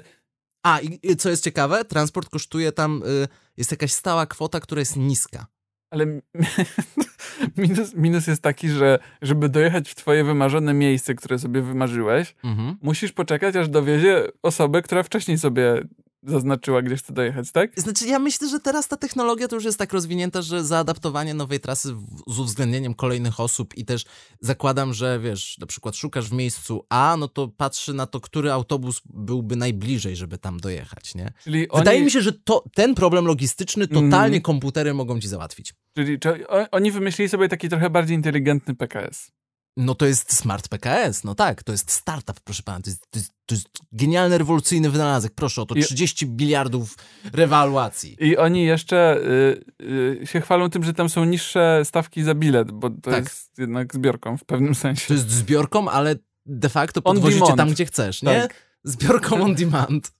A, i, i co jest ciekawe, transport kosztuje tam, y, jest jakaś stała kwota, która jest niska. Ale mi- [laughs] minus, minus jest taki, że żeby dojechać w twoje wymarzone miejsce, które sobie wymarzyłeś, Mhm. musisz poczekać, aż dowiezie osobę, która wcześniej sobie zaznaczyła, gdzie chce dojechać, tak? Znaczy, ja myślę, że teraz ta technologia to już jest tak rozwinięta, że zaadaptowanie nowej trasy w- z uwzględnieniem kolejnych osób i też zakładam, że wiesz, na przykład szukasz w miejscu A, no to patrzy na to, który autobus byłby najbliżej, żeby tam dojechać, nie? Czyli Wydaje oni, mi się, że to, ten problem logistyczny totalnie Mhm. komputery mogą ci załatwić. Czyli czy, oni wymyślili sobie taki trochę bardziej inteligentny PKS. No to jest smart PKS, no tak, to jest startup, proszę pana, to jest, to jest, to jest genialny, rewolucyjny wynalazek, proszę o to I- 30 biliardów rewaluacji. I oni jeszcze y, y, się chwalą tym, że tam są niższe stawki za bilet, bo to Tak. jest jednak zbiorką w pewnym sensie. To jest zbiorką, ale de facto podwozicie tam, gdzie chcesz, nie? Tak. Zbiorką on demand.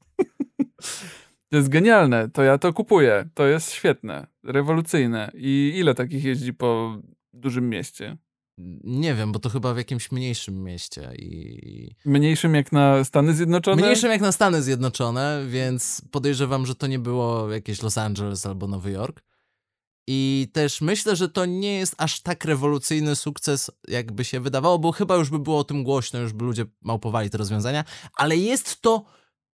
To jest genialne, to ja to kupuję. To jest świetne, rewolucyjne. I ile takich jeździ po dużym mieście? Nie wiem, bo to chyba w jakimś mniejszym mieście i... Mniejszym jak na Stany Zjednoczone? Mniejszym jak na Stany Zjednoczone, więc podejrzewam, że to nie było jakieś Los Angeles albo Nowy Jork. I też myślę, że to nie jest aż tak rewolucyjny sukces, jakby się wydawało, bo chyba już by było o tym głośno, już by ludzie małpowali te rozwiązania, ale jest to,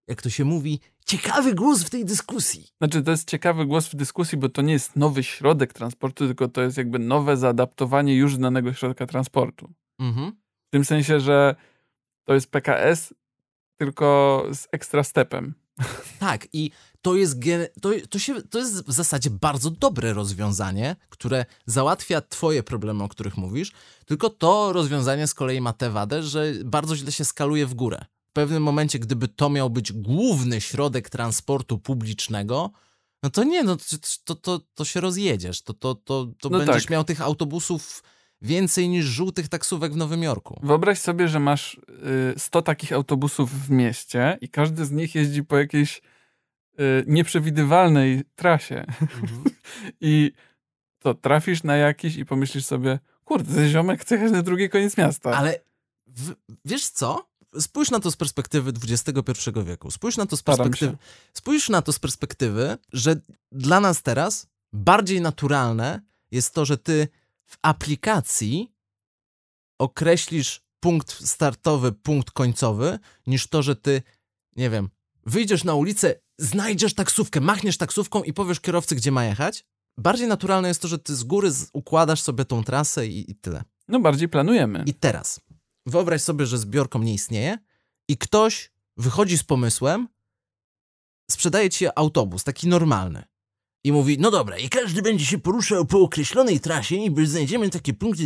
jak to się mówi, ciekawy głos w tej dyskusji. Znaczy, to jest ciekawy głos w dyskusji, bo to nie jest nowy środek transportu, tylko to jest jakby nowe zaadaptowanie już znanego środka transportu. Mhm. W tym sensie, że to jest PKS, tylko z ekstra stepem. [laughs] Tak, i to jest, to, to, się, to jest w zasadzie bardzo dobre rozwiązanie, które załatwia twoje problemy, o których mówisz, tylko to rozwiązanie z kolei ma tę wadę, że bardzo źle się skaluje w górę. W pewnym momencie, gdyby to miał być główny środek transportu publicznego, no to nie, no to, to, to się rozjedziesz, to, to, to, to no będziesz tak. miał tych autobusów więcej niż żółtych taksówek w Nowym Jorku. Wyobraź sobie, że masz 100 y, takich autobusów w mieście i każdy z nich jeździ po jakiejś y, nieprzewidywalnej trasie. Mhm. [laughs] I to trafisz na jakiś i pomyślisz sobie, kurde, ziomek chce jechać na drugi koniec miasta. Ale w, wiesz co? Spójrz na to z perspektywy XXI wieku. Spójrz na to z perspektywy, spójrz na to z perspektywy, że dla nas teraz bardziej naturalne jest to, że ty w aplikacji określisz punkt startowy, punkt końcowy, niż to, że ty, nie wiem, wyjdziesz na ulicę, znajdziesz taksówkę, machniesz taksówką i powiesz kierowcy, gdzie ma jechać. Bardziej naturalne jest to, że ty z góry układasz sobie tą trasę i, i tyle. No bardziej planujemy. I teraz, wyobraź sobie, że zbiorką nie istnieje i ktoś wychodzi z pomysłem, sprzedaje ci autobus, taki normalny i mówi, no dobra, i każdy będzie się poruszał po określonej trasie i znajdziemy takie punkty,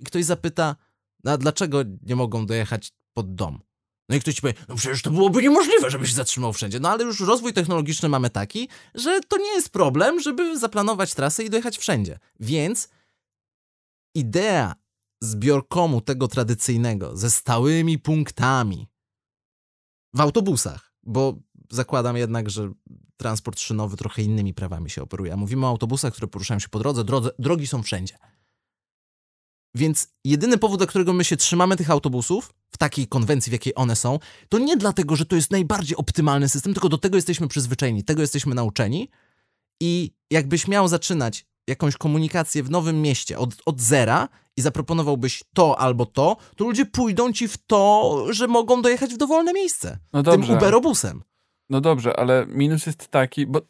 i ktoś zapyta, a dlaczego nie mogą dojechać pod dom? No i ktoś ci powie, no przecież to byłoby niemożliwe, żeby się zatrzymał wszędzie. No ale już rozwój technologiczny mamy taki, że to nie jest problem, żeby zaplanować trasę i dojechać wszędzie. Więc idea zbiorkomu tego tradycyjnego, ze stałymi punktami w autobusach, bo zakładam jednak, że transport szynowy trochę innymi prawami się operuje. A mówimy o autobusach, które poruszają się po drodze. drodze drogi są wszędzie. Więc jedyny powód, dla którego my się trzymamy tych autobusów w takiej konwencji, w jakiej one są, to nie dlatego, że to jest najbardziej optymalny system, tylko do tego jesteśmy przyzwyczajeni, tego jesteśmy nauczeni. I jakbyś miał zaczynać jakąś komunikację w nowym mieście od, od zera i zaproponowałbyś to albo to, to ludzie pójdą ci w to, że mogą dojechać w dowolne miejsce. No dobrze. Tym Uberobusem. No dobrze, ale minus jest taki, bo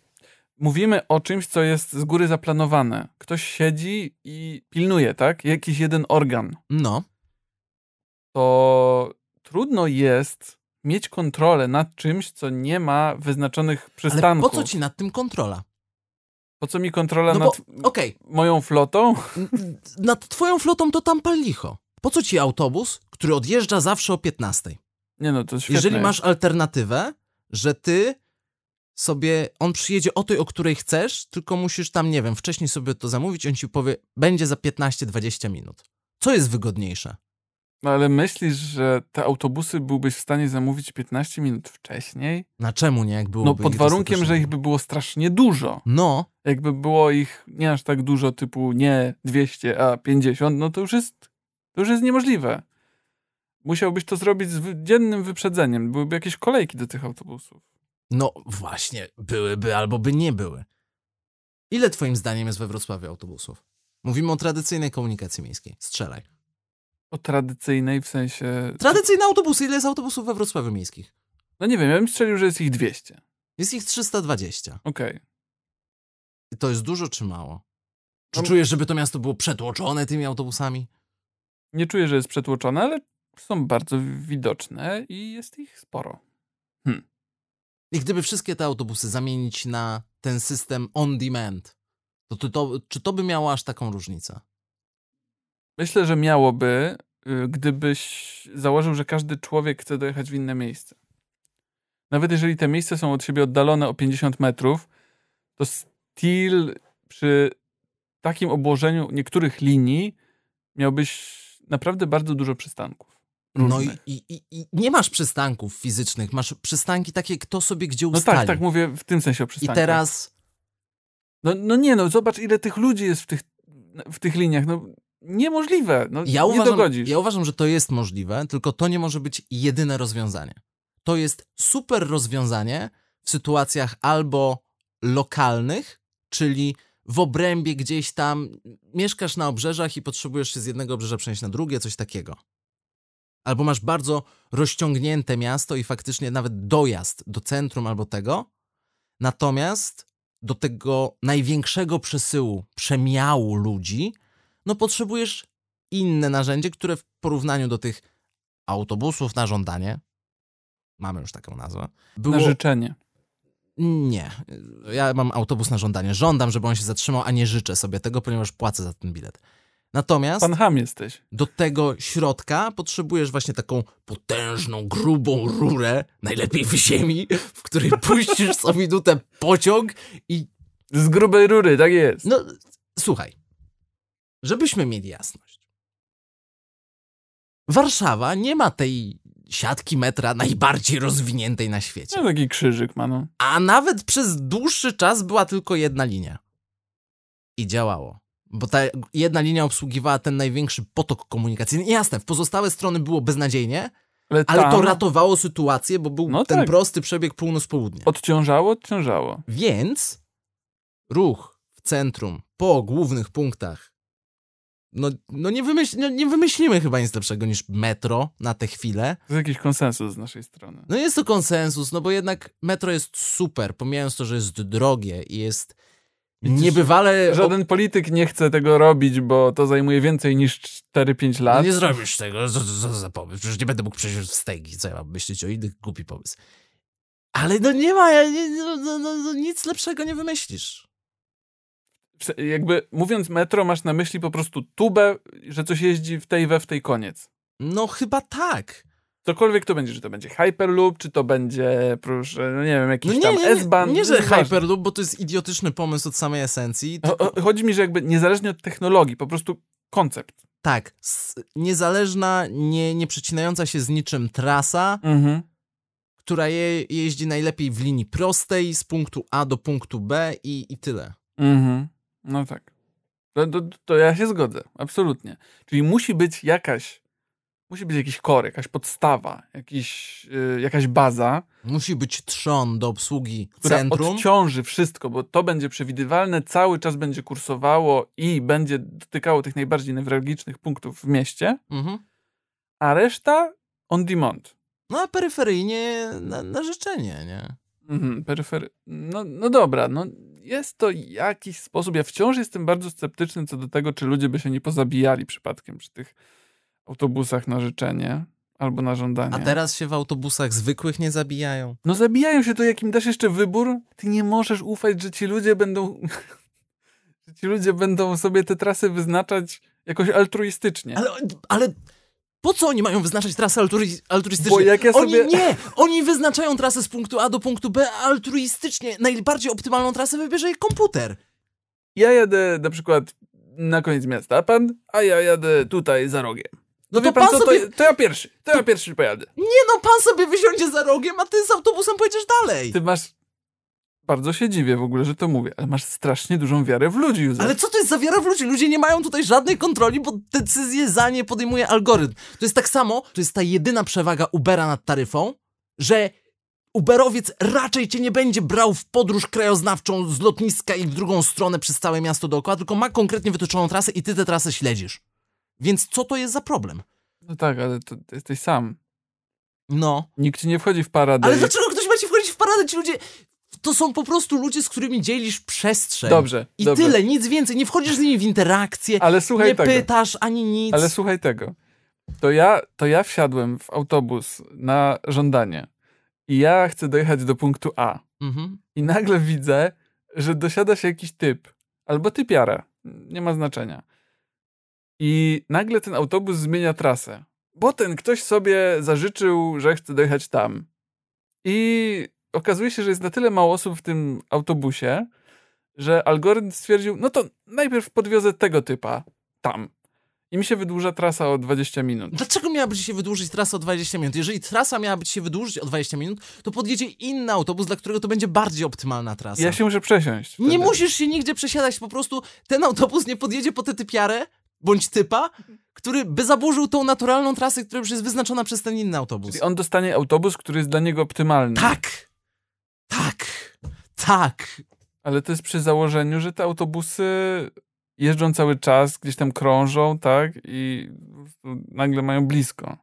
mówimy o czymś, co jest z góry zaplanowane. Ktoś siedzi i pilnuje, tak? Jakiś jeden organ. No. To trudno jest mieć kontrolę nad czymś, co nie ma wyznaczonych przystanków. Ale po co ci nad tym kontrola? Po co mi kontrola no nad okay. moją flotą? Nad twoją flotą to tam pal licho. Po co ci autobus, który odjeżdża zawsze o 15? Nie no, to świetne. Jeżeli masz alternatywę, że ty sobie, on przyjedzie o tej, o której chcesz, tylko musisz tam, nie wiem, wcześniej sobie to zamówić, on ci powie, będzie za 15-20 minut. Co jest wygodniejsze? No ale myślisz, że te autobusy byłbyś w stanie zamówić 15 minut wcześniej? Na czemu nie, jak byłoby No pod warunkiem, że ich by było strasznie dużo. No. Jakby było ich nie aż tak dużo, typu nie 200, a 50, no to już jest, to już jest niemożliwe. Musiałbyś to zrobić z dziennym wyprzedzeniem. Byłyby jakieś kolejki do tych autobusów. No właśnie, byłyby albo by nie były. Ile twoim zdaniem jest we Wrocławiu autobusów? Mówimy o tradycyjnej komunikacji miejskiej. Strzelaj. O tradycyjnej w sensie... Tradycyjne autobusy. Ile jest autobusów we Wrocławiu miejskich? No nie wiem, ja bym strzelił, że jest ich 200. Jest ich 320. Okej. Okay. I to jest dużo czy mało? Czy no... czujesz, żeby to miasto było przetłoczone tymi autobusami? Nie czuję, że jest przetłoczone, ale są bardzo widoczne i jest ich sporo. Hm. I gdyby wszystkie te autobusy zamienić na ten system on demand, to, to, to czy to by miało aż taką różnicę? Myślę, że miałoby, y, gdybyś założył, że każdy człowiek chce dojechać w inne miejsce. Nawet jeżeli te miejsca są od siebie oddalone o 50 metrów, to still przy takim obłożeniu niektórych linii miałbyś naprawdę bardzo dużo przystanków. No i, różnych. i, i, i nie masz przystanków fizycznych, masz przystanki takie, kto sobie gdzie No ustali. tak, tak mówię w tym sensie o I przystankach. teraz No, no nie, no zobacz ile tych ludzi jest w tych, w tych liniach. No niemożliwe. No, ja nie uważam, dogodzisz. ja uważam, że to jest możliwe, tylko to nie może być jedyne rozwiązanie. To jest super rozwiązanie w sytuacjach albo lokalnych, czyli w obrębie gdzieś tam mieszkasz na obrzeżach i potrzebujesz się z jednego obrzeża przenieść na drugie, coś takiego. Albo masz bardzo rozciągnięte miasto i faktycznie nawet dojazd do centrum albo tego. Natomiast do tego największego przesyłu, przemiału ludzi, no potrzebujesz inne narzędzie, które w porównaniu do tych autobusów na żądanie, mamy już taką nazwę, było... Na życzenie. Nie. Ja mam autobus na żądanie. Żądam, żeby on się zatrzymał, a nie życzę sobie tego, ponieważ płacę za ten bilet. Natomiast Pan Ham jesteś. do tego środka potrzebujesz właśnie taką potężną, grubą rurę, najlepiej w ziemi, w której [laughs] puścisz co minutę pociąg i Z grubej rury, tak jest. no słuchaj, żebyśmy mieli jasność. Warszawa nie ma tej siatki metra najbardziej rozwiniętej na świecie. No, taki krzyżyk ma, no. A nawet przez dłuższy czas była tylko jedna linia. I działało. Bo ta jedna linia obsługiwała ten największy potok komunikacyjny. Jasne, w pozostałe strony było beznadziejnie, Ale, ale tam to ratowało sytuację, bo był No ten tak. prosty przebieg północ-południe. odciążało, odciążało. Więc ruch w centrum, po głównych punktach, no, no, nie, wymyśl, no nie wymyślimy chyba nic lepszego niż metro na tę chwilę. To jest jakiś konsensus z naszej strony. No jest to konsensus, no bo jednak metro jest super, pomijając to, że jest drogie i jest niebywale... Żaden polityk nie chce tego robić, bo to zajmuje więcej niż 4-5 No lat. nie zrobisz tego, co, za pomysł? Przecież nie będę mógł przejść w stegi, co ja mam myśleć o innych, głupi pomysł. Ale no nie ma, ja no, no, no, no, nic lepszego nie wymyślisz. Jakby mówiąc metro, masz na myśli po prostu tubę, że coś jeździ w tej we w tej koniec. No chyba tak. Cokolwiek to będzie, czy to będzie Hyperloop, czy to będzie, proszę, no nie wiem, jakiś No nie, tam nie, nie, S-Bahn. nie, to że. Hyperloop, bo to jest idiotyczny pomysł od samej esencji. O- Tylko, o- Chodzi mi, że jakby niezależnie od technologii, po prostu koncept. tak, niezależna, nie, nie przecinająca się z niczym trasa, Mhm. która je, jeździ najlepiej w linii prostej z punktu A do punktu B i, i tyle. Mhm. No tak. To, to, to ja się zgodzę, absolutnie. Czyli musi być jakaś, musi być jakiś core, jakaś podstawa, jakiś, y, jakaś baza, Musi być trzon do obsługi która centrum. odciąży wszystko, bo to będzie przewidywalne, cały czas będzie kursowało i będzie dotykało tych najbardziej newralgicznych punktów w mieście, Mhm. a reszta on demand. No a peryferyjnie na, na życzenie, nie? Mhm, peryfery. No, no dobra, no jest to jakiś sposób. Ja wciąż jestem bardzo sceptyczny co do tego, czy ludzie by się nie pozabijali przypadkiem przy tych autobusach na życzenie albo na żądanie. A teraz się w autobusach zwykłych nie zabijają. No zabijają się to, jak im dasz jeszcze wybór, ty nie możesz ufać, że ci ludzie będą [laughs] że ci ludzie będą sobie te trasy wyznaczać jakoś altruistycznie. Ale, ale po co oni mają wyznaczać trasę altruiz- altruistycznie? Bo jak ja Oni sobie- nie! Oni wyznaczają trasę z punktu A do punktu B altruistycznie. Najbardziej optymalną trasę wybierze jej komputer. Ja jadę na przykład na koniec miasta, pan, a ja jadę tutaj za rogiem. No wie to pan, pan co, sobie... to, to ja pierwszy, to ja pierwszy pojadę. Nie no, pan sobie wysiądzie za rogiem, a ty z autobusem pojedziesz dalej. Ty masz. Bardzo się dziwię w ogóle, że to mówię, ale masz strasznie dużą wiarę w ludzi, Józef. Ale co to jest za wiara w ludzi? Ludzie nie mają tutaj żadnej kontroli, bo decyzję za nie podejmuje algorytm. To jest tak samo, to jest ta jedyna przewaga Ubera nad taryfą, że Uberowiec raczej cię nie będzie brał w podróż krajoznawczą z lotniska i w drugą stronę przez całe miasto dookoła, tylko ma konkretnie wytyczoną trasę i ty tę trasę śledzisz. Więc co to jest za problem? No tak, ale to, ty jesteś sam. No. Nikt ci nie wchodzi w paradę. Ale dlaczego ktoś ma ci wchodzić w paradę? Ci ludzie... To są po prostu ludzie, z którymi dzielisz przestrzeń. Dobrze, I dobrze. tyle, nic więcej. Nie wchodzisz z nimi w interakcję, Ale słuchaj nie tego. pytasz ani nic. Ale słuchaj tego. To ja, to ja wsiadłem w autobus na żądanie i ja chcę dojechać do punktu A. Mhm. I nagle widzę, że dosiada się jakiś typ. Albo typiara. Nie ma znaczenia. I nagle ten autobus zmienia trasę. Bo ten ktoś sobie zażyczył, że chce dojechać tam. I okazuje się, że jest na tyle mało osób w tym autobusie, że algorytm stwierdził, no to najpierw podwiozę tego typa tam. i mi się wydłuża trasa o 20 minut. Dlaczego miałaby się wydłużyć trasa o 20 minut? Jeżeli trasa miałaby się wydłużyć o 20 minut, to podjedzie inny autobus, dla którego to będzie bardziej optymalna trasa. Ja się muszę przesiąść. Nie wtedy. musisz się nigdzie przesiadać, po prostu ten autobus nie podjedzie po tę typiarę, bądź typa, który by zaburzył tą naturalną trasę, która już jest wyznaczona przez ten inny autobus. Czyli on dostanie autobus, który jest dla niego optymalny. Tak! Tak! Tak! Ale to jest przy założeniu, że te autobusy jeżdżą cały czas, gdzieś tam krążą, tak? I nagle mają blisko.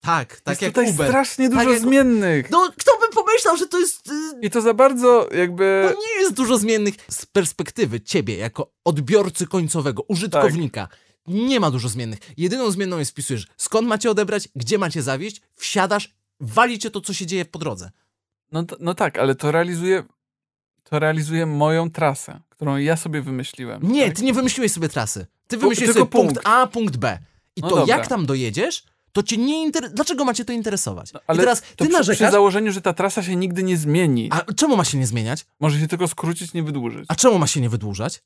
Tak, tak jest jak tutaj Uber. strasznie dużo jak- zmiennych. No, kto by pomyślał, że to jest... y, I to za bardzo jakby... To nie jest dużo zmiennych z perspektywy ciebie, jako odbiorcy końcowego, użytkownika. Tak. Nie ma dużo zmiennych. Jedyną zmienną jest wpisujesz, skąd macie odebrać, gdzie macie zawieźć, wsiadasz, walicie to, co się dzieje po drodze. No, no tak, ale to realizuje... To realizuje moją trasę, którą ja sobie wymyśliłem. Nie, tak? ty nie wymyśliłeś sobie trasy. Ty wymyśliłeś tylko sobie punkt. punkt. A, punkt B. I No to dobra. jak tam dojedziesz, to cię nie interesuje. Dlaczego macie to interesować? No, ale I teraz ty przy, przy założeniu, że ta trasa się nigdy nie zmieni. A czemu ma się nie zmieniać? Może się tylko skrócić, nie wydłużyć. A czemu ma się nie wydłużać?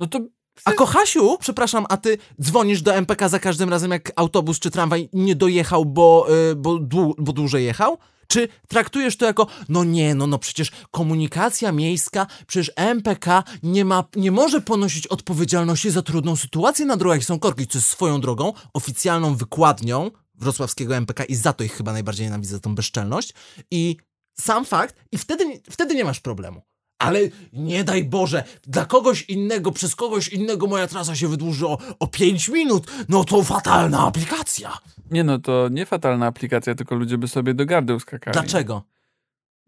No to A kochasiu, przepraszam, a ty dzwonisz do MPK za każdym razem, jak autobus czy tramwaj nie dojechał, bo, y, bo, dłu- bo dłużej jechał? Czy traktujesz to jako, no nie, no, no przecież komunikacja miejska, przecież MPK nie ma, nie może ponosić odpowiedzialności za trudną sytuację na drogach, są korki, co swoją drogą, oficjalną wykładnią wrocławskiego MPK i za to ich chyba najbardziej nienawidzę, tą bezczelność. I sam fakt, i wtedy, wtedy nie masz problemu. Ale nie daj Boże, dla kogoś innego, przez kogoś innego moja trasa się wydłuży o, o 5 minut. No to fatalna aplikacja. nie no, to nie fatalna aplikacja, tylko ludzie by sobie do gardeł skakali. Dlaczego?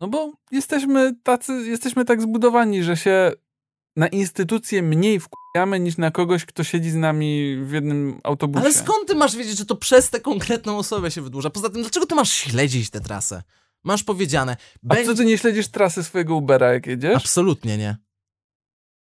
No bo jesteśmy tacy, jesteśmy tak zbudowani, że się na instytucje mniej wkujamy niż na kogoś, kto siedzi z nami w jednym autobusie. Ale skąd ty masz wiedzieć, że to przez tę konkretną osobę się wydłuża? Poza tym, dlaczego ty masz śledzić tę trasę? Masz powiedziane. A Będzie... co, ty nie śledzisz trasy swojego Ubera, jak jedziesz? Absolutnie nie.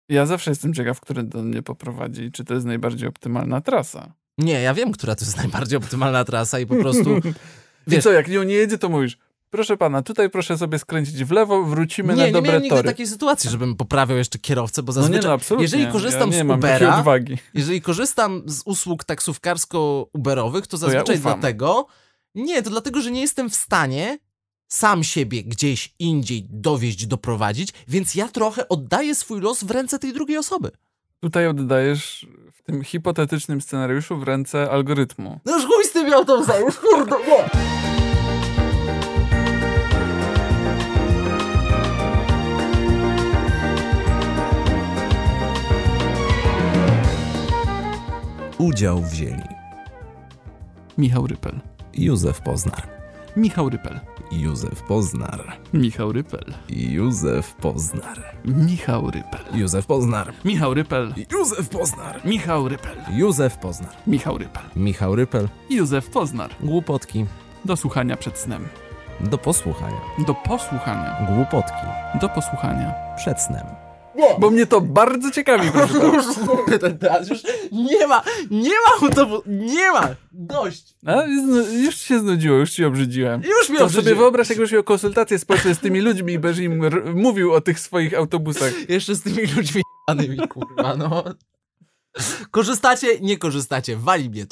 Ja zawsze jestem ciekaw, który do mnie poprowadzi i czy to jest najbardziej optymalna trasa. Nie, ja wiem, która to jest najbardziej optymalna trasa i po prostu... [laughs] I Wiesz- co, jak nią nie jedzie, to mówisz, proszę pana, tutaj proszę sobie skręcić w lewo, wrócimy nie, na nie dobre miałem nigdy tory. takiej sytuacji, żebym poprawiał jeszcze kierowcę, bo no nie, zazwyczaj... no absolutnie. jeżeli korzystam ja nie z Ubera. Jeżeli korzystam z usług taksówkarsko-uberowych, to ja zazwyczaj ufam. dlatego. Nie, to dlatego, że nie jestem w stanie sam siebie gdzieś indziej dowieźć, doprowadzić, więc ja trochę oddaję swój los w ręce tej drugiej osoby. Tutaj oddajesz w tym hipotetycznym scenariuszu w ręce algorytmu. No już chuj z tym autobusem, już kurde, nie! Udział wzięli Michał Rypel. Józef Poznar, Michał Rypel. Józef Poznar, Michał Rypel. Józef Poznar, Michał Rypel. Józef Poznar, Michał Rypel. Józef Poznar, Michał Rypel. Józef Poznar, Michał Rypel. Michał Rypel, Józef Poznar. Głupotki, Do słuchania przed snem. do posłuchania, Do posłuchania. Głupotki, Do posłuchania. przed snem. Bo mnie to bardzo ciekawi, proszę [laughs] pana. Już ten nie ma, nie ma autobusu, nie ma, dość. A, już się znudziło, już ci obrzydziłem. Już mi To sobie wyobraź, jakbyś miał konsultacje społeczne z tymi ludźmi i będziesz im mówił o tych swoich autobusach. Jeszcze z tymi ludźmi jebanymi, kurwa, no. Korzystacie, nie korzystacie, wali mnie to.